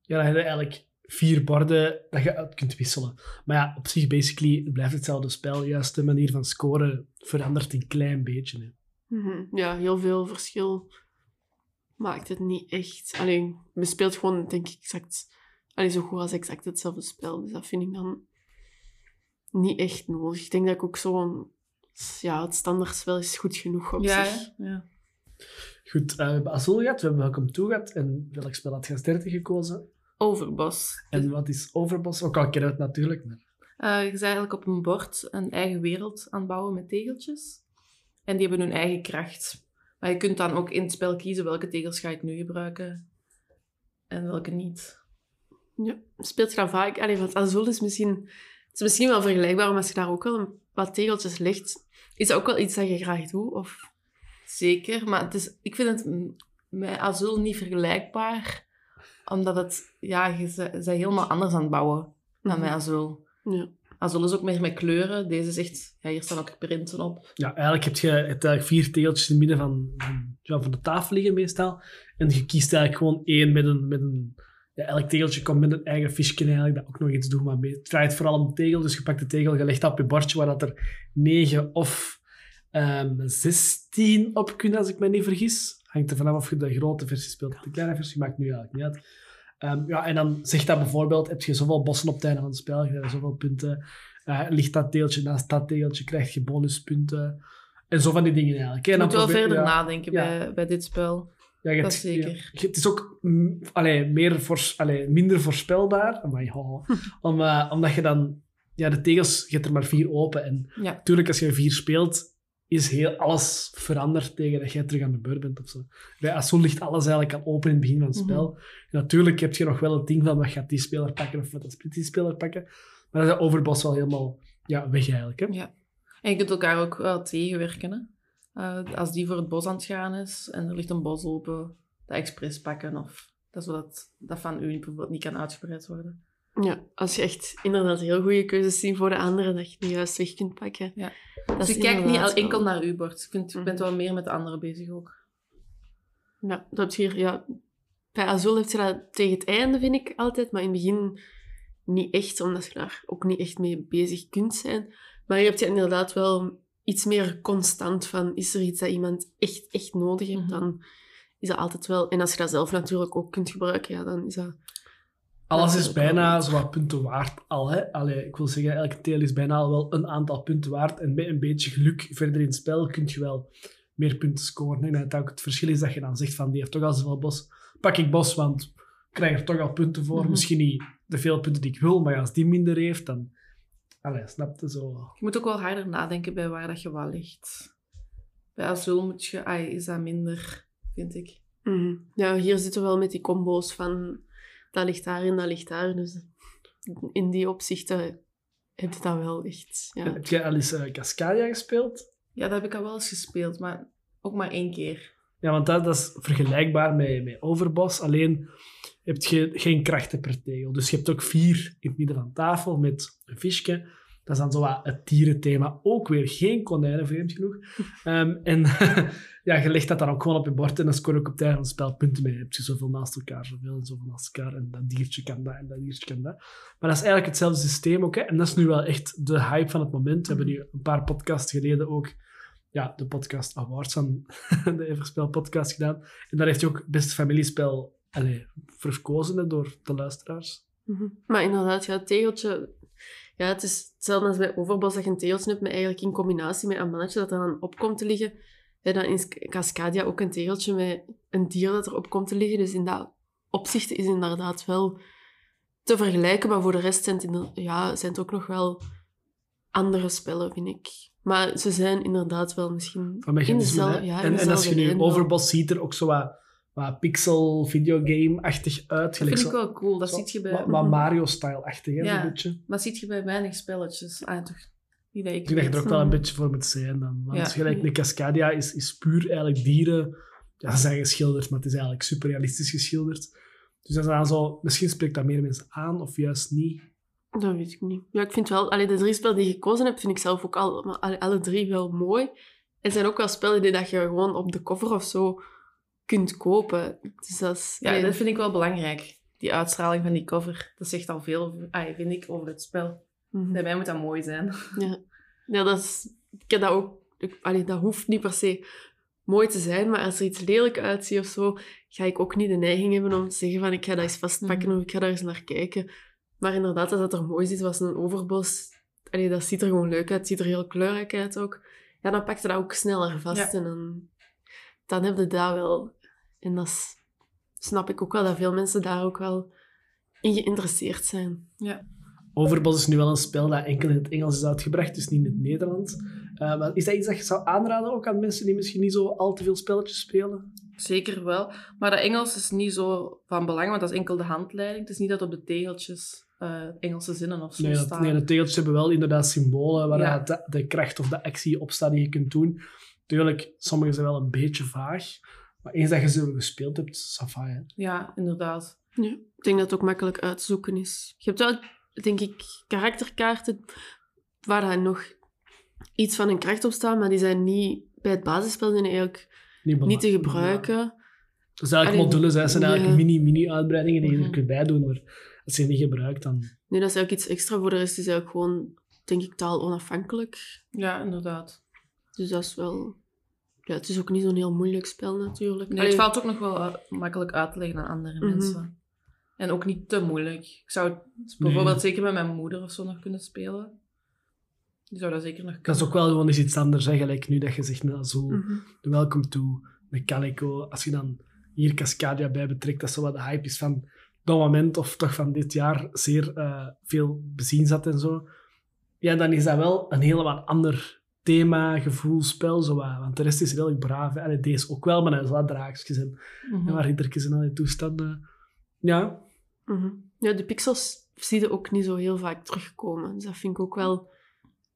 ja, dan heb je eigenlijk vier borden dat je uit kunt wisselen. Maar ja, op zich, basically, het blijft hetzelfde spel. Juist de manier van scoren verandert een klein beetje. Hè. Mhm. Ja, heel veel verschil maakt het niet echt. Alleen, je speelt gewoon, denk ik, exact, allee, zo goed als exact hetzelfde spel. Dus dat vind ik dan niet echt nodig. Ik denk dat ik ook zo'n... Ja, het standaardspel is goed genoeg op ja, zich. ja. Goed, eh, we hebben Azul gehad, we hebben Welcome To gehad. En welk spel had je als derde gekozen? Overbos. En wat is Overbos? Ook al kennen we het natuurlijk. Maar... Eh, je bent eigenlijk op een bord een eigen wereld aan het bouwen met tegeltjes. En die hebben hun eigen kracht. Maar je kunt dan ook in het spel kiezen welke tegels ga je nu gebruiken en welke niet. Ja, speelt je dat vaak? Allee, want Azul is misschien... Het is misschien wel vergelijkbaar, maar als je daar ook wel een- wat tegeltjes legt, is dat ook wel iets dat je graag doet? Of... Zeker, maar het is, ik vind het met Azul niet vergelijkbaar. Omdat het, ja, je zijn helemaal anders aan het bouwen dan met Azul. Ja. Azul is ook meer met kleuren. Deze is echt, ja, hier staan ook printen op. Ja, eigenlijk heb je, eigenlijk vier tegeltjes in het midden van, ja, van de tafel liggen meestal. En je kiest eigenlijk gewoon één met een... Met een ja, elk tegeltje komt met een eigen visje eigenlijk, dat ook nog iets doet. Maar het draait vooral om tegel. Dus je pakt de tegel, je legt dat op je bordje waar dat er 9 of ehm 16 op kunnen, als ik me niet vergis. Hangt er vanaf of je de grote versie speelt of de kleine versie, maakt nu eigenlijk niet uit. Ehm, ja, en dan zegt dat bijvoorbeeld, heb je zoveel bossen op het einde van het spel, je zoveel punten. Eh, ligt dat tegeltje naast dat tegeltje, krijg je bonuspunten. En zo van die dingen eigenlijk. Je moet wel probeer- verder ja, nadenken Ja. bij, bij dit spel. ja, dat zeker. ja. Het is ook allee, meer voors, allee, minder voorspelbaar. Amai, ho. [LAUGHS] Om, eh, omdat je dan... Ja, de tegels, je hebt er maar vier open. En natuurlijk, als je vier speelt, is heel alles veranderd tegen dat jij terug aan de beurt bent of zo. Bij Azul ligt alles eigenlijk al open in het begin van het Mhm. spel. En natuurlijk heb je nog wel het ding van wat gaat die speler pakken of wat gaat die speler pakken. Maar dat is overbos wel helemaal ja, weg eigenlijk. Hè? Ja. En je kunt elkaar ook wel tegenwerken. Hè? Eh, als die voor het bos aan het gaan is en er ligt een bos open, dat expres pakken. Of dat zodat dat van u bijvoorbeeld niet kan uitgebreid worden. Ja, als je echt inderdaad heel goede keuzes ziet voor de anderen, dat je die juist weg kunt pakken. Ja. Dat dus je kijkt niet enkel naar uw bord. Je, kunt, je bent Mhm. wel meer met de anderen bezig ook. Ja, dat heb je hier, ja. Bij Azul heb je dat tegen het einde, vind ik altijd, maar in het begin niet echt, omdat je daar ook niet echt mee bezig kunt zijn. Maar je hebt je inderdaad wel iets meer constant van, is er iets dat iemand echt, echt nodig heeft, Mhm. dan is dat altijd wel... En als je dat zelf natuurlijk ook kunt gebruiken, ja, dan is dat... Alles is bijna zo wat punten waard al. Hè? Allee, ik wil zeggen, elke teel is bijna al wel een aantal punten waard. En met een beetje geluk verder in het spel kun je wel meer punten scoren. En dat ook het verschil is dat je dan zegt van, die heeft toch al zoveel bos. Pak ik bos, want krijg er toch al punten voor. Mhm. Misschien niet de veel punten die ik wil, maar ja, als die minder heeft, dan... Allee, snap je zo? Je moet ook wel harder nadenken bij waar dat je wel ligt. Bij Azul moet je, ai, is dat minder, vind ik. Mhm. Ja, hier zitten we wel met die combo's van dat ligt daar en dat ligt daar. Dus in die opzichten heb je dat wel echt. Ja. Heb jij al eens eh, Cascadia gespeeld? Ja, dat heb ik al wel eens gespeeld, maar ook maar één keer. Ja, want dat, dat is vergelijkbaar met, met Overboss. Alleen heb je geen krachten per tegel. Dus je hebt ook vier in het midden van tafel met een visje. Dat is dan zo wat het dierenthema. Ook weer geen konijnen, vreemd genoeg. [LAUGHS] Ehm, en [LAUGHS] ja, je legt dat dan ook gewoon op je bord en dan score je ook op het einde van het spel punten mee. Je zoveel naast elkaar, zoveel en zoveel naast elkaar. En dat diertje kan dat en dat diertje kan dat. Maar dat is eigenlijk hetzelfde systeem ook. Hè? En dat is nu wel echt de hype van het moment. We hebben nu een paar podcasts geleden ook ja, de podcast Awards van [LAUGHS] de Everspel podcast gedaan. En daar heeft hij ook best familiespel allee, verkozen hè, door de luisteraars. Mhm. Maar inderdaad, ja, het tegeltje... Ja, het is hetzelfde als bij Overbos dat je een tegeltje hebt, maar eigenlijk in combinatie met een mannetje dat er dan op komt te liggen. Ja, dan is Cascadia ook een tegeltje met een dier dat erop komt te liggen. Dus in dat opzicht is het inderdaad wel te vergelijken. Maar voor de rest zijn het, inder- ja, zijn het ook nog wel andere spellen, vind ik. Maar ze zijn inderdaad wel misschien in dezelfde... hè. Ja, in en, en als je nu. Overboss ziet er ook zo wat, wat pixel videogame-achtig uit. Dat vind ik wel cool. Dat zo ziet je bij... wat- wat Mario-style-achtig, hè, Ja. zo'n beetje. Maar ziet je bij weinig spelletjes. Ah, toch niet dat ik Ik denk dat je er ook wel een Mhm. beetje voor moet zijn dan. Want Ja. gelijk de Cascadia is, is puur eigenlijk dieren. Ja, ze zijn geschilderd, maar het is eigenlijk super realistisch geschilderd. Dus dat is dan zo, misschien spreekt dat meer mensen aan of juist niet. Dat weet ik niet. Ja, ik vind wel... Allee, de drie spellen die je gekozen hebt, vind ik zelf ook al, alle, alle drie wel mooi. Er zijn ook wel spellen die dat je gewoon op de cover of zo kunt kopen. Dus dat is... Ja, dat vind ik wel belangrijk. Die uitstraling van die cover. Dat zegt al veel, ah, vind ik, over het spel. mhm. Bij mij moet dat mooi zijn. Ja, ja dat is... Ik heb dat ook... ik- allee, dat hoeft niet per se mooi te zijn, maar als er iets lelijk uitziet of zo, ga ik ook niet de neiging hebben om te zeggen van ik ga dat eens vastpakken Mhm. of ik ga daar eens naar kijken. Maar inderdaad, als dat er mooi ziet, was een overbos... Allee, dat ziet er gewoon leuk uit, het ziet er heel kleurrijk uit ook. Ja, dan pak je dat ook sneller vast Ja. en dan, dan heb je dat wel. En dat snap ik ook wel, dat veel mensen daar ook wel in geïnteresseerd zijn. Overboss is nu wel een spel dat enkel in het Engels is uitgebracht, dus niet in het Nederlands. Eh, maar is dat iets dat je zou aanraden ook aan mensen die misschien niet zo al te veel spelletjes spelen? Zeker wel. Maar dat Engels is niet zo van belang, want dat is enkel de handleiding. Het is niet dat op de tegeltjes eh, Engelse zinnen of zo Nee, dat, staan. nee, de tegeltjes hebben wel inderdaad symbolen waar Ja. de, de kracht of de actie op staat die je kunt doen. Tuurlijk, sommige zijn wel een beetje vaag. Maar eens dat je ze gespeeld hebt, va, hè. Ja, inderdaad. Ja, ik denk dat het ook makkelijk uit te zoeken is. Je hebt wel, denk ik, karakterkaarten waar dan nog iets van een kracht op staat, maar die zijn niet bij het basisspel zijn eigenlijk Niet, niet te gebruiken. Dat zijn eigenlijk Allee, modules, hè. zijn eigenlijk ja. mini, mini-uitbreidingen die je er Mhm. kunt bij doen. Maar als je die niet gebruikt, dan... Nee, dat is eigenlijk iets extra. Voor de rest is eigenlijk gewoon, denk ik, taal onafhankelijk. Ja, inderdaad. Dus dat is wel... Ja, het is ook niet zo'n heel moeilijk spel, natuurlijk. Nee, Allee, het valt ook nog wel uit- makkelijk uit te leggen aan andere Mhm. mensen. En ook niet te moeilijk. Ik zou het bijvoorbeeld zeker met mijn moeder of zo nog kunnen spelen. Die zou dat zeker nog Dat kunnen. is ook wel gewoon eens iets anders, hè. gelijk nu dat je zegt, nou, zo, mhm. de Welcome to, de Calico. Als je dan hier Cascadia bij betrekt, dat zo wat de hype is van dat moment, of toch van dit jaar, zeer eh, veel bezien zat en zo. Ja, dan is dat wel een helemaal ander thema, gevoelspel, zo wat. Want de rest is redelijk braaf. Allee, deze ook wel, maar dan is wat draakjes en, Mhm. en wat riddertjes en al die toestanden. Ja, Mhm. Ja, de pixels zie je ook niet zo heel vaak terugkomen. Dus dat vind ik ook wel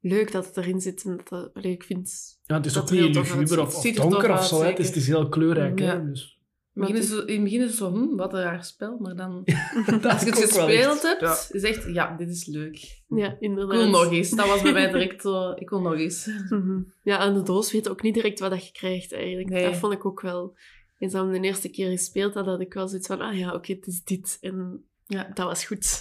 leuk dat het erin zit. En dat dat, allee, ik vind... ja het is Dat ook niet luguber of, of er donker of zo. Het is, het is heel kleurrijk. Ja. Hè? Dus, begin is in het begin is het zo, hm, wat een raar spel. Maar dan, [LAUGHS] [LAUGHS] als je het gespeeld hebt, ja. is echt, ja, dit is leuk. Ja, Ik wil nog eens. Dat was bij mij [LAUGHS] direct zo, ik wil nog eens. Mhm. Ja, aan de doos weet je ook niet direct wat dat je krijgt, eigenlijk. Nee. Dat vond ik ook wel... Eens dat we de eerste keer gespeeld had, had ik wel zoiets van... Ah ja, oké, het is dit. En Ja. dat was goed.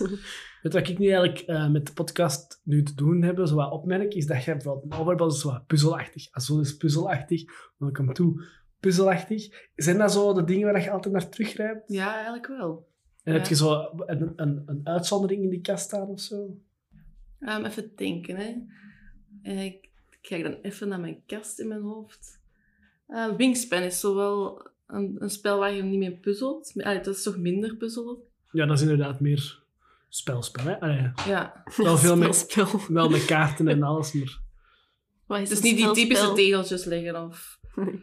Weet wat ik nu eigenlijk eh, met de podcast nu te doen heb, zo wat opmerk, is dat je bijvoorbeeld een overbal zo wat puzzelachtig. Azul is puzzelachtig. Welcome to puzzelachtig. Zijn dat zo de dingen waar je altijd naar teruggrijpt? Ja, eigenlijk wel. En Ja. heb je zo een, een, een uitzondering in die kast staan of zo? Um, even denken, hè. Eh, ik kijk dan even naar mijn kast in mijn hoofd. Eh, Wingspan is zo wel een, een spel waar je niet mee puzzelt. Allee, dat is toch minder puzzelen. Ja, dat is inderdaad meer spelspel. Hè? Allee, Ja. wel veel meer, Spel. wel met kaarten en alles, maar... Wat is Dus het niet die typische tegeltjes leggen of... [LAUGHS]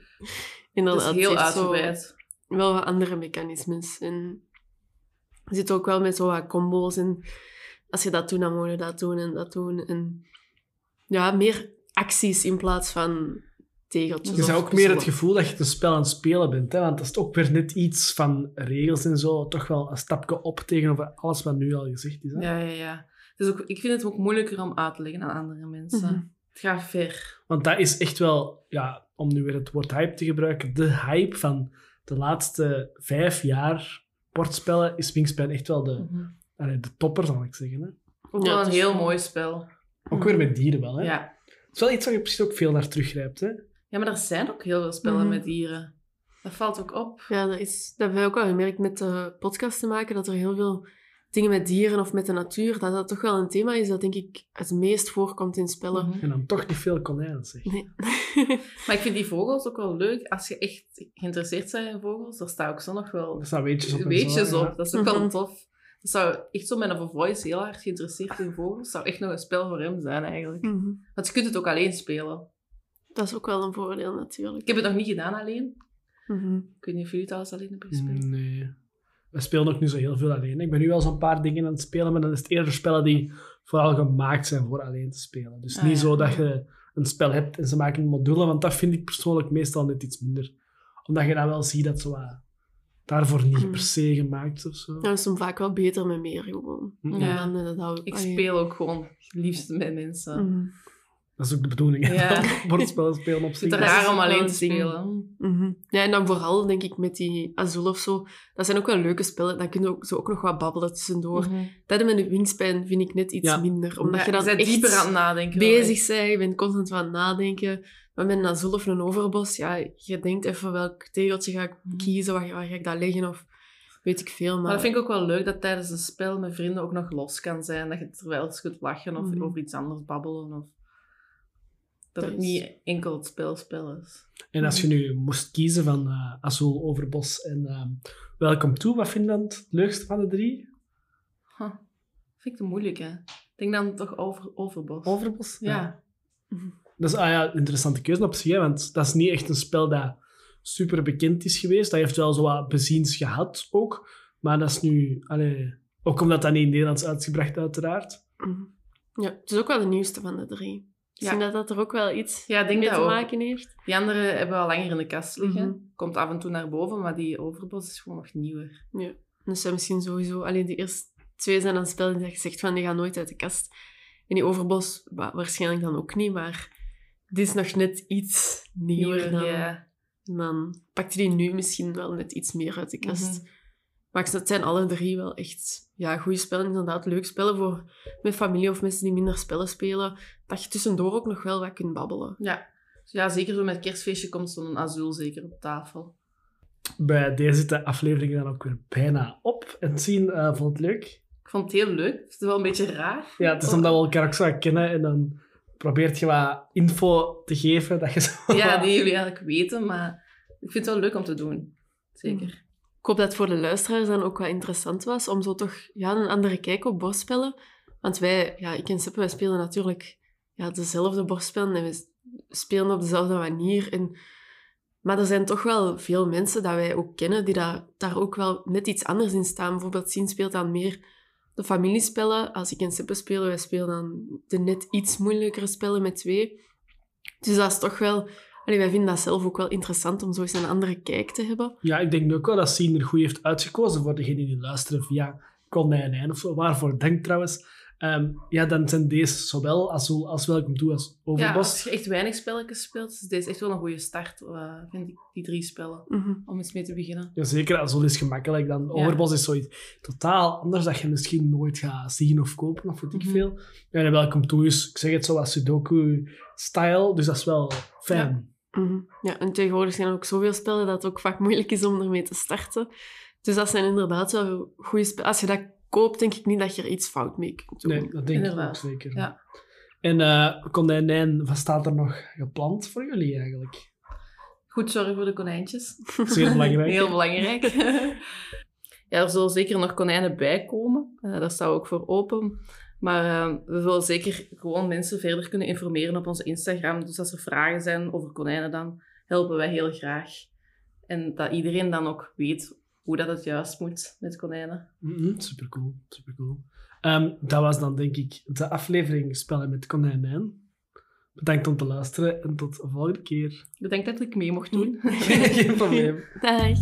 Het Inderdaad, is heel uitgebreid. wel wat andere mechanismes. En je zit ook wel met zo wat combo's. En als je dat doet, dan moet je dat doen en dat doen. En ja, meer acties in plaats van tegeltjes. Je hebt ook meer het gevoel dat je het spel aan het spelen bent. Hè? Want dat is ook weer net iets van regels en zo. Toch wel een stapje op tegenover alles wat nu al gezegd is. Hè? Ja, ja, ja. Dus ook, ik vind het ook moeilijker om uit te leggen aan andere mensen. Mhm. Het gaat ver. Want dat is echt wel, ja, om nu weer het woord hype te gebruiken, de hype van de laatste vijf jaar bordspellen is Wingspan echt wel de, Mhm. allee, de topper, zal ik zeggen. Hè? Ook Ja, een heel mooi spel. Ook weer met dieren wel. Hè? Ja. Het is wel iets waar je precies ook veel naar teruggrijpt. Hè? ja, maar er zijn ook heel veel spellen Mhm. met dieren. Dat valt ook op. Ja, dat, is, dat hebben wij ook wel gemerkt met de podcast te maken, dat er heel veel dingen met dieren of met de natuur, dat dat toch wel een thema is dat denk ik het meest voorkomt in spellen. Mhm. En dan toch niet veel konijnen, zeg. Nee. [LAUGHS] Maar ik vind die vogels ook wel leuk. Als je echt geïnteresseerd bent in vogels, daar staat ook zo nog wel Er staan weetjes op. weetjes zo, op. ja. Dat is ook wel Mhm. tof. Dat zou echt zo met een voice heel hard geïnteresseerd in vogels. zou echt nog een spel voor hem zijn eigenlijk. Mhm. Want je kunt het ook alleen spelen. Dat is ook wel een voordeel Ik natuurlijk. heb het nog niet gedaan alleen. Mhm. Ik weet niet of jullie het al eens alleen hebben gespeeld. Nee. We spelen ook niet zo heel veel alleen. Ik ben nu wel zo'n paar dingen aan het spelen, maar dan is het eerder spellen die vooral gemaakt zijn voor alleen te spelen. Dus Ah, niet ja. zo dat je een spel hebt en ze maken een module, want dat vind ik persoonlijk meestal net iets minder. Omdat je dan wel ziet dat ze wat daarvoor niet Mm. per se gemaakt is of zo. Ja, dat is dan vaak wel beter met meer gewoon. Mm. Ja. Dan, eh, dat, Ik allee. speel ook gewoon het liefst met mensen. Mhm. Dat is ook de bedoeling. Ja. [LAUGHS] Bordspellen spelen op zich. het is raar om alleen te spelen. Mhm. Ja, en dan vooral denk ik met die Azul of zo. Dat zijn ook wel leuke spellen. Dan kun je ook, zo ook nog wat babbelen tussendoor. Mhm. Dat met de wingspan vind ik net iets Ja. minder. Omdat Ja, je dan bent echt dieper aan het nadenken. bezig bent. Je bent constant aan het nadenken. Maar met een Azul of een Overbos, ja, je denkt even welk tegeltje ga ik Mhm. kiezen, waar, waar ga ik dat leggen of weet ik veel. Maar, Maar dat vind ik ook wel leuk dat tijdens een spel met vrienden ook nog los kan zijn. Dat je terwijl eens kunt lachen of Mhm. over iets anders babbelen. Of... Dat, Dat het is- niet enkel het spel spel is. En als je nu moest kiezen van eh Azul, Overbos en ehm Welcome To, wat vind je dan het leukste van de drie? Huh. Vind ik te moeilijk, hè? Ik denk dan toch over, Overbos. Overbos? Ja. Dat is ah ja, een interessante keuze op zich, hè, want dat is niet echt een spel dat super bekend is geweest. Dat heeft wel zo wat beziens gehad ook, maar dat is nu... Allee, ook omdat dat niet in Nederlands is uitgebracht, uiteraard. Mhm. Ja, het is ook wel de nieuwste van de drie. Ja. vind dat dat er ook wel iets Ja, mee dat te ook. maken heeft. Die andere hebben we al langer in de kast liggen. Mhm. Komt af en toe naar boven, maar die Overbos is gewoon nog nieuwer. Ja. Dus zijn misschien sowieso... Alleen die eerste twee zijn dan spellen die je zegt van, die gaan nooit uit de kast. En die Overbos wa- waarschijnlijk dan ook niet, maar dit is nog net iets nieuwer dan... ja. En dan pakt hij die nu misschien wel net iets meer uit de kast. Mhm. Maar ik- het zijn alle drie wel echt ja, goede spellen. Inderdaad, leuk spellen voor met familie of mensen die minder spellen spelen. Dat je tussendoor ook nog wel wat kunt babbelen. Ja. Dus ja, zeker zo met kerstfeestje komt zo'n azul zeker op tafel. Bij deze zit de aflevering dan ook weer bijna op. En zien eh vond het leuk. Ik vond het heel leuk. Het is wel een beetje raar. Ja, het is omdat we elkaar ook zo kennen en dan probeert je wat info te geven dat je zo... Ja, [LAUGHS] die jullie eigenlijk weten, maar ik vind het wel leuk om te doen. Zeker. Ik hoop dat het voor de luisteraars dan ook wel interessant was om zo toch ja, een andere kijk op bordspellen. Want wij, ja, ik en Seppe, wij spelen natuurlijk ja, dezelfde bordspellen en we spelen op dezelfde manier. En, maar er zijn toch wel veel mensen dat wij ook kennen die daar, daar ook wel net iets anders in staan. Bijvoorbeeld Sien speelt dan meer de familiespellen. Als ik en Seppe spelen, wij spelen dan de net iets moeilijkere spellen met twee. Dus dat is toch wel... Allee, wij vinden dat zelf ook wel interessant om zo eens een andere kijk te hebben. Ja, ik denk ook wel dat Sien er goed heeft uitgekozen voor degenen die luisteren via Konijnijn of zo. Waarvoor denk trouwens. Ehm, ja, dan zijn deze zowel Azul als Welcome To als Ja, Overbos. als je echt weinig spelletjes speelt, is deze echt wel een goede start, eh, vind ik, die drie spellen. Mhm. Om eens mee te beginnen. Ja, zeker, Azul is gemakkelijk. Dan Overbos is zoiets totaal anders dat je misschien nooit gaat zien of kopen of weet ik Mhm. veel. Ja, en Welcome To is, ik zeg het zo, als Sudoku-style. Dus dat is wel fijn. Mhm. Ja, en tegenwoordig zijn er ook zoveel spellen dat het ook vaak moeilijk is om ermee te starten. Dus dat zijn inderdaad wel goede spellen. Als je dat koopt, denk ik niet dat je er iets fout mee kunt doen. Nee, dat denk ik ook zeker. Ja. En eh Konijnijn, wat staat er nog gepland voor jullie eigenlijk? Goed zorgen voor de konijntjes. Zeer belangrijk. Heel belangrijk. [LAUGHS] [LAUGHS] ja, er zullen zeker nog konijnen bij komen. Uh, daar staan we ook voor open. Maar uh, we willen zeker gewoon mensen verder kunnen informeren op onze Instagram. Dus als er vragen zijn over konijnen, dan helpen wij heel graag. En dat iedereen dan ook weet hoe dat het juist moet met konijnen. Mm -hmm, supercool, supercool. Um, dat was dan denk ik de aflevering Spellen met konijnen. Bedankt om te luisteren en tot de volgende keer. Bedankt dat ik mee mocht doen. [LAUGHS] Geen probleem. Dag.